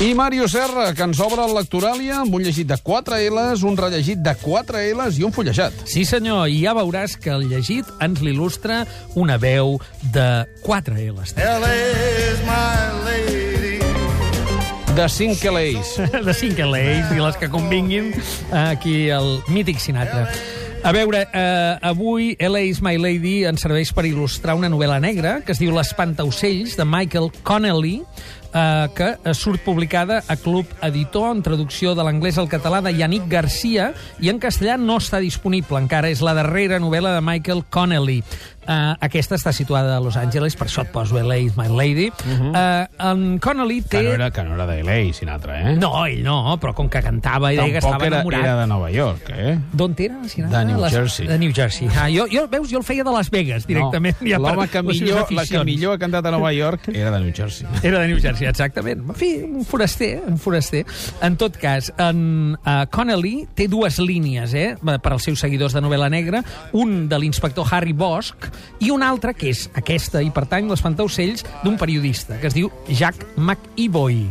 I Mario Serra, que ens obre el Lectoràlia amb un llegit de 4 L's, un rellegit de 4 L's i un fullejat. Sí, senyor, i ja veuràs que el llegit ens l'il·lustra una veu de 4 L's. LA is my lady. De 5 L's. de 5 L's i les que convinguin aquí el mític Sinatra. A veure, eh, avui L.A. is my lady ens serveix per il·lustrar una novel·la negra que es diu L'espantaocells, de Michael Connelly, eh, que surt publicada a Club Editor en traducció de l'anglès al català de Yannick Garcia i en castellà no està disponible encara. És la darrera novel·la de Michael Connelly. Uh, aquesta està situada a Los Angeles, per això et poso L.A. is my lady. Uh -huh. uh, en Connelly té... Que no era, que no era de L.A., Sinatra, eh? No, ell no, però com que cantava i deia que estava era, enamorat... era de Nova York, eh? D'on era, Sinatra? De New Les- Jersey. De New Jersey. Ah, jo, jo, veus, jo el feia de Las Vegas, directament. No, ja L'home que, millor, la que millor ha cantat a Nova York era de New Jersey. Era de New Jersey, exactament. En fi, un foraster, un foraster. En tot cas, en uh, Connelly té dues línies eh, per als seus seguidors de novel·la negra, un de l'inspector Harry Bosch i un altre, que és aquesta, i pertany l'espantaocells, d'un periodista, que es diu Jack McEvoy.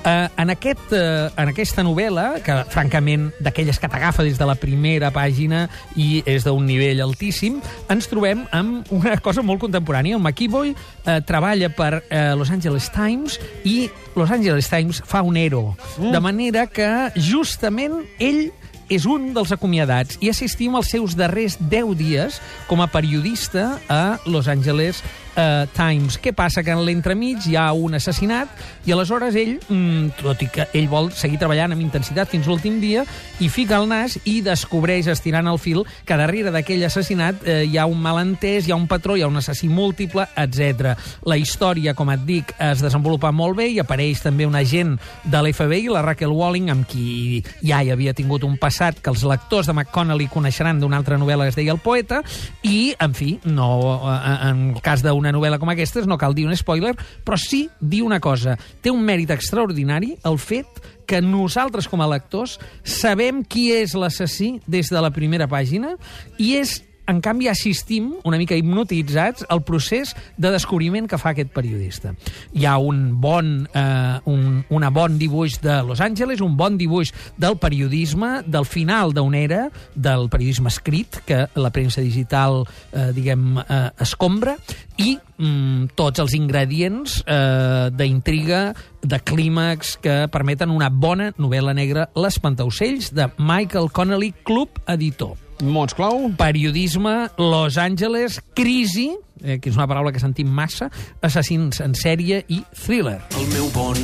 Uh, en, aquest, uh, en aquesta novel·la, que francament d'aquelles que t'agafa des de la primera pàgina i és d'un nivell altíssim, ens trobem amb una cosa molt contemporània. El McEvoy uh, treballa per uh, Los Angeles Times i Los Angeles Times fa un ero. Mm. De manera que justament ell és un dels acomiadats i assistim als seus darrers 10 dies com a periodista a Los Angeles uh, Times. Què passa? Que en l'entremig hi ha un assassinat i aleshores ell, mm, tot i que ell vol seguir treballant amb intensitat fins l'últim dia, hi fica el nas i descobreix, estirant el fil, que darrere d'aquell assassinat eh, hi ha un malentès, hi ha un patró, hi ha un assassí múltiple, etc. La història, com et dic, es desenvolupa molt bé i apareix també un agent de l'FBI, la Raquel Walling, amb qui ja hi havia tingut un passat que els lectors de McConnell coneixeran d'una altra novel·la que es deia El poeta, i, en fi, no, eh, en el cas d'una novel·la com aquesta no cal dir un spoiler, però sí dir una cosa. Té un mèrit extraordinari el fet que nosaltres, com a lectors, sabem qui és l'assassí des de la primera pàgina i és en canvi, assistim, una mica hipnotitzats, al procés de descobriment que fa aquest periodista. Hi ha un bon, eh, un una bon dibuix de Los Angeles, un bon dibuix del periodisme, del final d'una era, del periodisme escrit, que la premsa digital, eh, diguem, eh, escombra, i mm, tots els ingredients eh, d'intriga, de clímax, que permeten una bona novel·la negra, L'Espantaocells, de Michael Connelly, Club Editor Mots clau? periodisme, Los Angeles, crisi, eh, que és una paraula que sentim massa, assassins en sèrie i thriller. el meu bon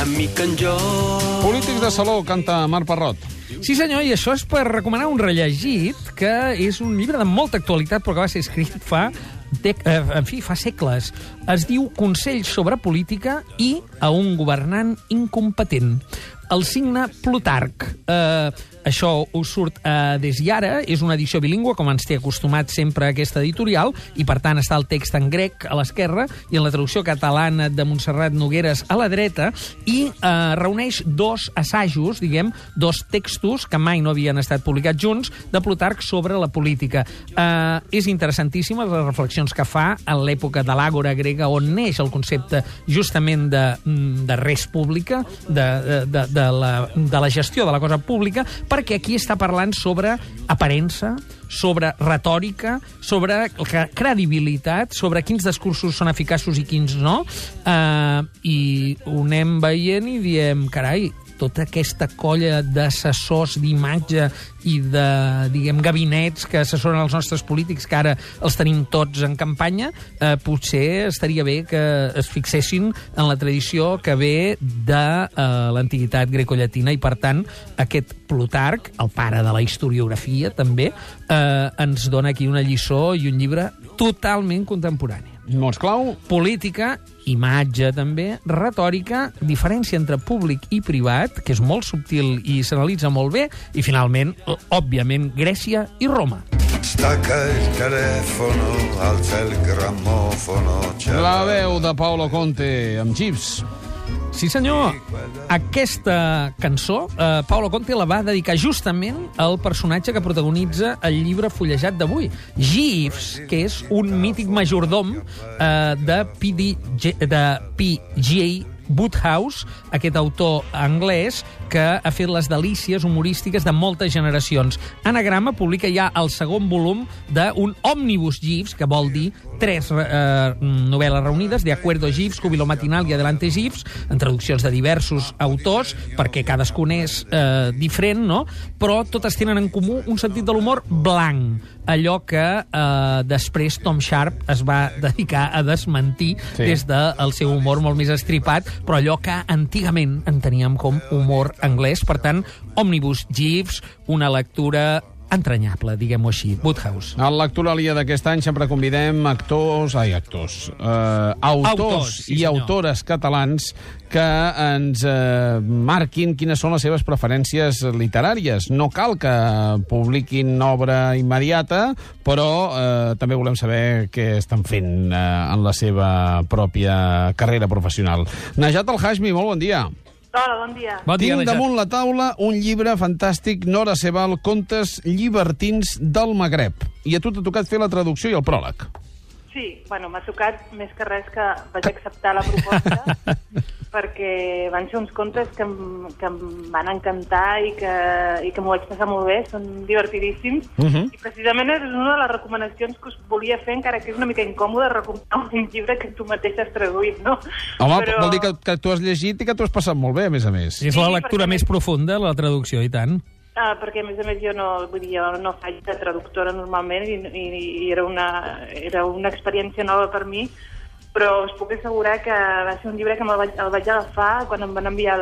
amic en jo. Polítics de Saló, canta Marc Parrot. Sí, senyor, i això és per recomanar un rellegit, que és un llibre de molta actualitat, però que va ser escrit fa de, eh, en fi, fa segles. Es diu Consells sobre política i a un governant incompetent. El signe Plutarc. Eh, això us surt a Des i ara, és una edició bilingüe, com ens té acostumat sempre aquesta editorial, i per tant està el text en grec a l'esquerra i en la traducció catalana de Montserrat Nogueres a la dreta, i eh, reuneix dos assajos, diguem, dos textos que mai no havien estat publicats junts, de Plutarc sobre la política. Eh, és interessantíssima les reflexions que fa en l'època de l'àgora grega, on neix el concepte justament de, mm, de res pública, de, de, de, de, la, de la gestió de la cosa pública, perquè aquí està parlant sobre aparença, sobre retòrica, sobre cre- credibilitat, sobre quins discursos són eficaços i quins no, eh, i ho anem veient i diem, carai, tota aquesta colla d'assessors d'imatge i de, diguem, gabinets que assessoren els nostres polítics, que ara els tenim tots en campanya, eh, potser estaria bé que es fixessin en la tradició que ve de eh, l'antiguitat grecollatina. I, per tant, aquest Plutarc, el pare de la historiografia, també, eh, ens dona aquí una lliçó i un llibre totalment contemporani Mots clau? política, imatge també, retòrica, diferència entre públic i privat, que és molt subtil i s'analitza molt bé, i finalment, òbviament, Grècia i Roma. Alza il grammofono. c'è La veu de Paolo Conte amb Gips. Sí, senyor. Aquesta cançó, eh, Paolo Conte la va dedicar justament al personatge que protagonitza el llibre fullejat d'avui, Jeeves, que és un mític majordom eh, de, PD, de PGA Woodhouse, aquest autor anglès que ha fet les delícies humorístiques de moltes generacions. Anagrama publica ja el segon volum d'un òmnibus GIFs, que vol dir tres eh, novel·les reunides, De Acuerdo GIFs, Júbilo Matinal i Adelante GIFs, en traduccions de diversos autors, perquè cadascun és eh, diferent, no? però totes tenen en comú un sentit de l'humor blanc, allò que eh, després Tom Sharp es va dedicar a desmentir Sí. des del seu humor molt més estripat, però allò que antigament enteníem com humor anglès. Per tant, Omnibus GIFs, una lectura entranyable, diguem-ho així. Woodhouse. A l'actualia d'aquest any sempre convidem actors, ai, actors, eh, autors Autors, sí, i senyor. autores catalans que ens eh, marquin quines són les seves preferències literàries. No cal que publiquin obra immediata, però eh, també volem saber què estan fent eh, en la seva pròpia carrera professional. Najat El Hashmi, molt bon dia. Hola, bon dia. Bon dia, Tinc damunt la taula un llibre fantàstic, Nora Sebal, Contes llibertins del Magreb. I a tu t'ha tocat fer la traducció i el pròleg. Sí, bueno, m'ha tocat més que res que vaig acceptar la proposta perquè van ser uns contes que em, que em van encantar i que, i que m'ho vaig passar molt bé, són divertidíssims. Mhm. I precisament és una de les recomanacions que us volia fer, encara que és una mica incòmode recomanar un llibre que tu mateix has traduït, no? Home, Però... vol dir que, que tu has llegit i que t'ho has passat molt bé, a més a més. És la Sí, lectura perquè- més profunda, la traducció, i tant. Ah, perquè, a més a més, jo no, vull dir, jo no faig de traductora normalment i, i, i era, una, era una experiència nova per mi, però us puc assegurar que va ser un llibre que me'l vaig, el vaig agafar quan em van enviar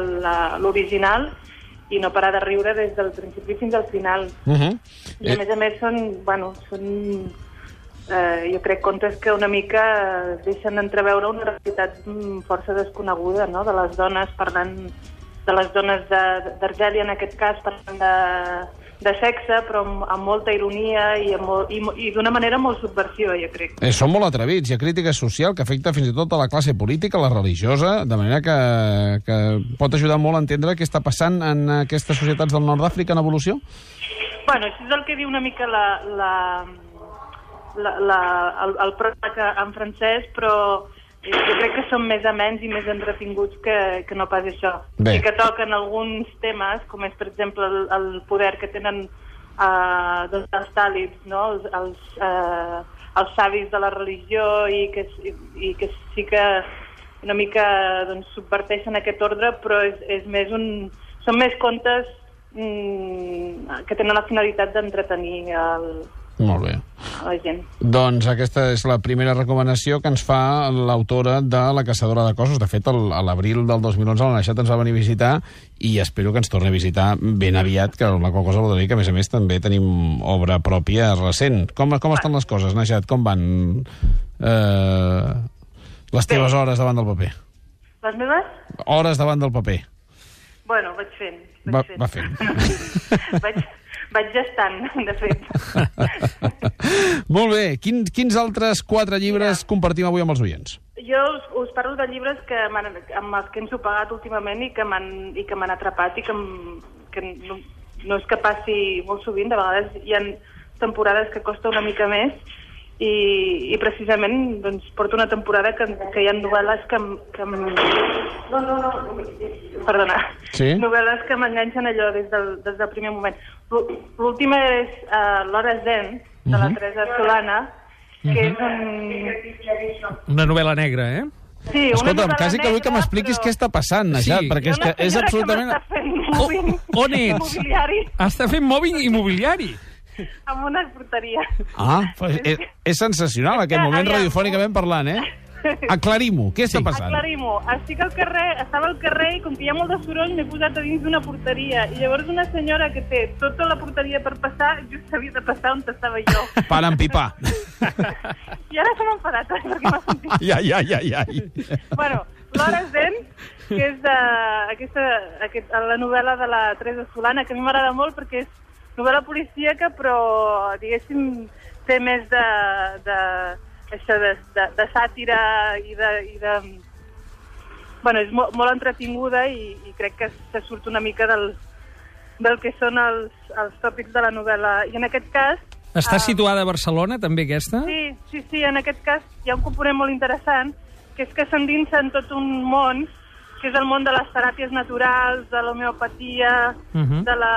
l'original i no parar de riure des del principi fins al final. Uh -huh. I a més a més són, bueno, són eh, jo crec contes que una mica eh, deixen d'entreveure una realitat mm, força desconeguda, no?, de les dones parlant de les dones de- d'Argèlia, en aquest cas, parlant de, de sexe, però amb, amb molta ironia i, amb, molt- i, i d'una manera molt subversiva, jo crec. Eh, són molt atrevits. Hi ha crítica social que afecta fins i tot a la classe política, la religiosa, de manera que, que pot ajudar molt a entendre què està passant en aquestes societats del nord d'Àfrica en evolució. Bueno, això és el que diu una mica la, la, la, la, el, el pròleg en francès, però jo crec que són més amens i més entretinguts que, que no pas això. Bé. I que toquen alguns temes, com és, per exemple, el, el poder que tenen uh, doncs, els tàlids, no? els, els, uh, els savis de la religió i que, i, i que sí que una mica doncs, subverteixen aquest ordre, però és, és més un, són més contes mm, que tenen la finalitat d'entretenir el- Molt bé. a la gent. Doncs aquesta és la primera recomanació que ens fa l'autora de La caçadora de cossos. De fet, el- a l'abril del 2011 la Naixat ens va venir a visitar i espero que ens torni a visitar ben aviat, que la qual cosa vol dir que, a més a més, també tenim obra pròpia recent. Com, com estan les coses, Naixat? Com van eh, les teves Bé. hores davant del paper? Les meves? Hores davant del paper. Bueno, vaig fent. Vaig Va- fent. va fent. vaig, vaig gestant, de fet. Molt bé. Quin, quins altres quatre llibres Mira. compartim avui amb els oients? Jo us, us parlo de llibres que amb els que ens he pagat últimament i que m'han i que m'han atrapat i que, que no, no és que passi molt sovint, de vegades hi ha temporades que costa una mica més i, i precisament doncs, porto una temporada que, que hi ha novel·les que, que em... No, no, no, perdona. Sí? Novel·les que m'enganxen allò des del, des del primer moment. L'ú- L'última és uh, L'Hora Zen, de la Mhm. Teresa Solana, que és un... Una novel·la negra, eh? Sí, una Escolta'm, quasi que vull que m'expliquis però què està passant, Najat, Sí. perquè és que és absolutament... Que m'està fent moving O- on ets? immobiliari Està fent mobbing immobiliari. amb una porteria. Ah, pues és, és sensacional aquest moment Aviam. radiofònicament parlant, eh? Aclarim-ho, què està Sí. passant? Aclarim-ho. Estic al carrer, estava al carrer i com que hi ha molt de soroll m'he posat a dins d'una porteria. I llavors una senyora que té tota la porteria per passar, just havia de passar on estava jo. Per empipar. I ara m'ha enfadat, eh, perquè m'ha sentit. Ai, ai, ai, ai, ai. bueno, l'Hora Zen, que és de, aquesta, aquest, la novel·la de la Teresa Solana, que a mi m'agrada molt perquè és novel·la policíaca, però, diguéssim, té més de, de, això de, de, de sàtira i de... I de bueno, és molt, molt entretinguda i, i crec que se surt una mica del, del que són els, els tòpics de la novel·la. I en aquest cas... Està ah, situada a Barcelona, també, aquesta? Sí, sí, sí, en aquest cas hi ha un component molt interessant, que és que s'endinsa en tot un món que és el món de les teràpies naturals, de l'homeopatia, Mhm. de la...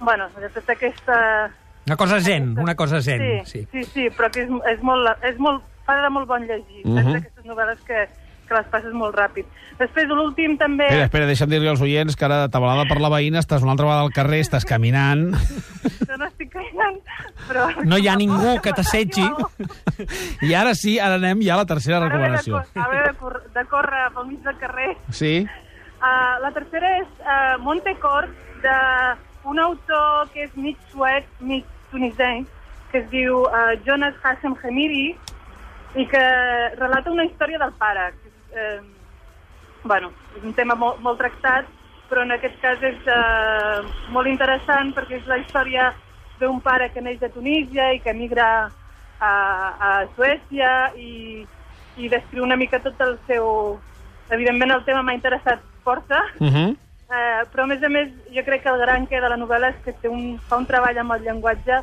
Bueno, de tota aquesta... Una cosa zen, una cosa zen. Sí, Sí. sí, sí, però que és, és molt, és molt, fa de molt bon llegir. Uh Mhm. -huh. Aquestes novel·les que, que les passes molt ràpid. Després, l'últim també... Espera, espera, deixa'm dir-li als oients que ara, tabalada per la veïna, estàs una altra vegada al carrer, estàs caminant... Jo no estic caminant, però... No hi ha ningú que t'assetgi. I ara sí, ara anem ja a la tercera Ara haver de, recomanació. cor- de, cor de córrer pel mig del carrer. Sí? Uh, la tercera és uh, Montecord, d'un autor que és mig suec, mig tunisenc, que es diu uh, Jonas Hassem Hemiri, i que relata una història del pare. Que és, eh, bueno, és un tema molt, molt tractat, però en aquest cas és eh, molt interessant perquè és la història d'un pare que neix de Tunísia i que emigra a, a Suècia i, i descriu una mica tot el seu... Evidentment el tema m'ha interessat força, Uh -huh. Eh, però, a més a més, jo crec que el gran que de la novel·la és que té un, fa un treball amb el llenguatge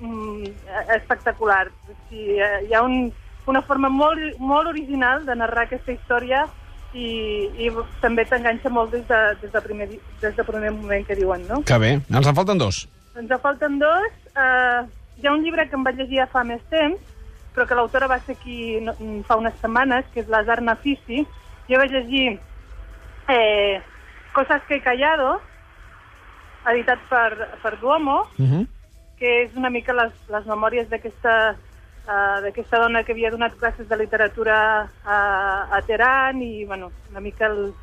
mm, eh, espectacular. O sigui, eh, hi ha un, una forma molt, molt original de narrar aquesta història i, i també t'enganxa molt des, de, des, de primer, des del primer moment que diuen, no? Que bé. Ens en falten dos. Ens en falten dos. Eh, hi ha un llibre que em vaig llegir ja fa més temps, però que l'autora va ser aquí no, fa unes setmanes, que és l'Azar Nafisi. Jo vaig llegir eh, Cosas que he callado, editat per, per Duomo, Uh -huh. que és una mica les, les memòries d'aquesta uh, d'aquesta dona que havia donat classes de literatura a, a Teheran i, bueno, una mica el,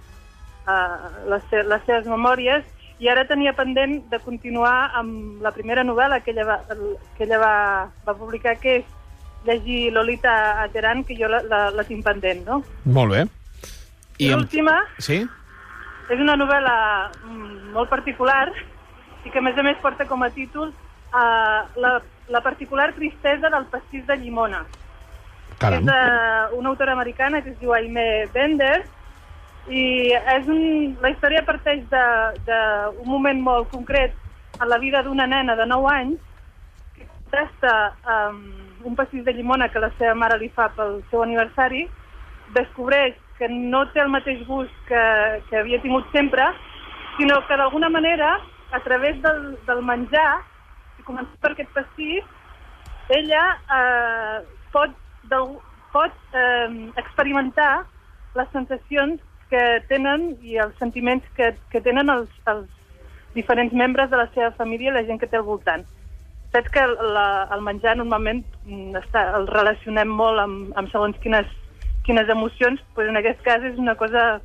uh, les, les seves memòries i ara tenia pendent de continuar amb la primera novel·la que ella va, que ella va, va publicar, que és llegir Lolita a Teheran, que jo la, la, la tinc pendent, no? Molt bé. I amb- l'última Sí? És una novel·la mm, molt particular i que, a més a més, porta com a títol uh, la, la particular tristesa del pastís de llimona. Caram. És d'una autora americana que es diu Aime Bender i és un, la història parteix d'un moment molt concret en la vida d'una nena de 9 anys que tasta um, un pastís de llimona que la seva mare li fa pel seu aniversari, descobreix que no té el mateix gust que, que havia tingut sempre, sinó que d'alguna manera, a través del, del menjar, i començant per aquest pastís, ella eh, pot, del, pot eh, experimentar les sensacions que tenen i els sentiments que, que tenen els, els diferents membres de la seva família i la gent que té al voltant. Saps que la, el menjar normalment mm, està, el relacionem molt amb, amb segons quines, quines emocions, doncs en aquest cas és una cosa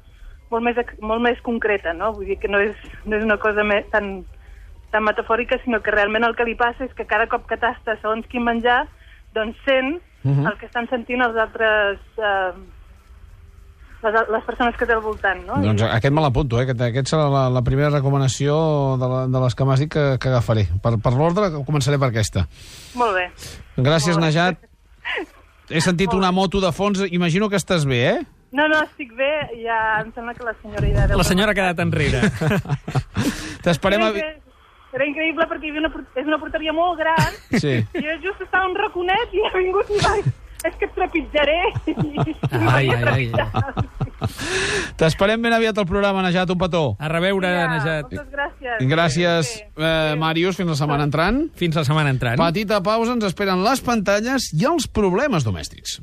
molt més, molt més concreta, no? Vull dir que no és, no és una cosa més, tan, tan metafòrica, sinó que realment el que li passa és que cada cop que tasta segons quin menjar, doncs sent Mhm. el que estan sentint els altres... Eh, les, les persones que té al voltant, no? Doncs aquest me l'apunto, eh? Aquest, aquest serà la, la primera recomanació de, la, de les que m'has dit que, que agafaré. Per, per l'ordre, començaré per aquesta. Molt bé. Gràcies, Molt bé. Najat. He sentit una moto de fons. Imagino que estàs bé, eh? No, no, estic bé, ja em sembla que la senyora ja deu... La senyora ha quedat enrere. T'esperem a... Era, incre- era increïble perquè hi havia una, és una porteria molt gran Sí. i jo just estava un raconet i ha vingut i va... És que et trepitjaré. I, Ai, ai, ai. T'esperem ben aviat al programa, Najat, un petó. A reveure, Najat. Moltes gràcies. Gràcies, Bé. eh, Màrius. Fins la setmana entrant. Fins la setmana entrant. Petita pausa, ens esperen les pantalles i els problemes domèstics.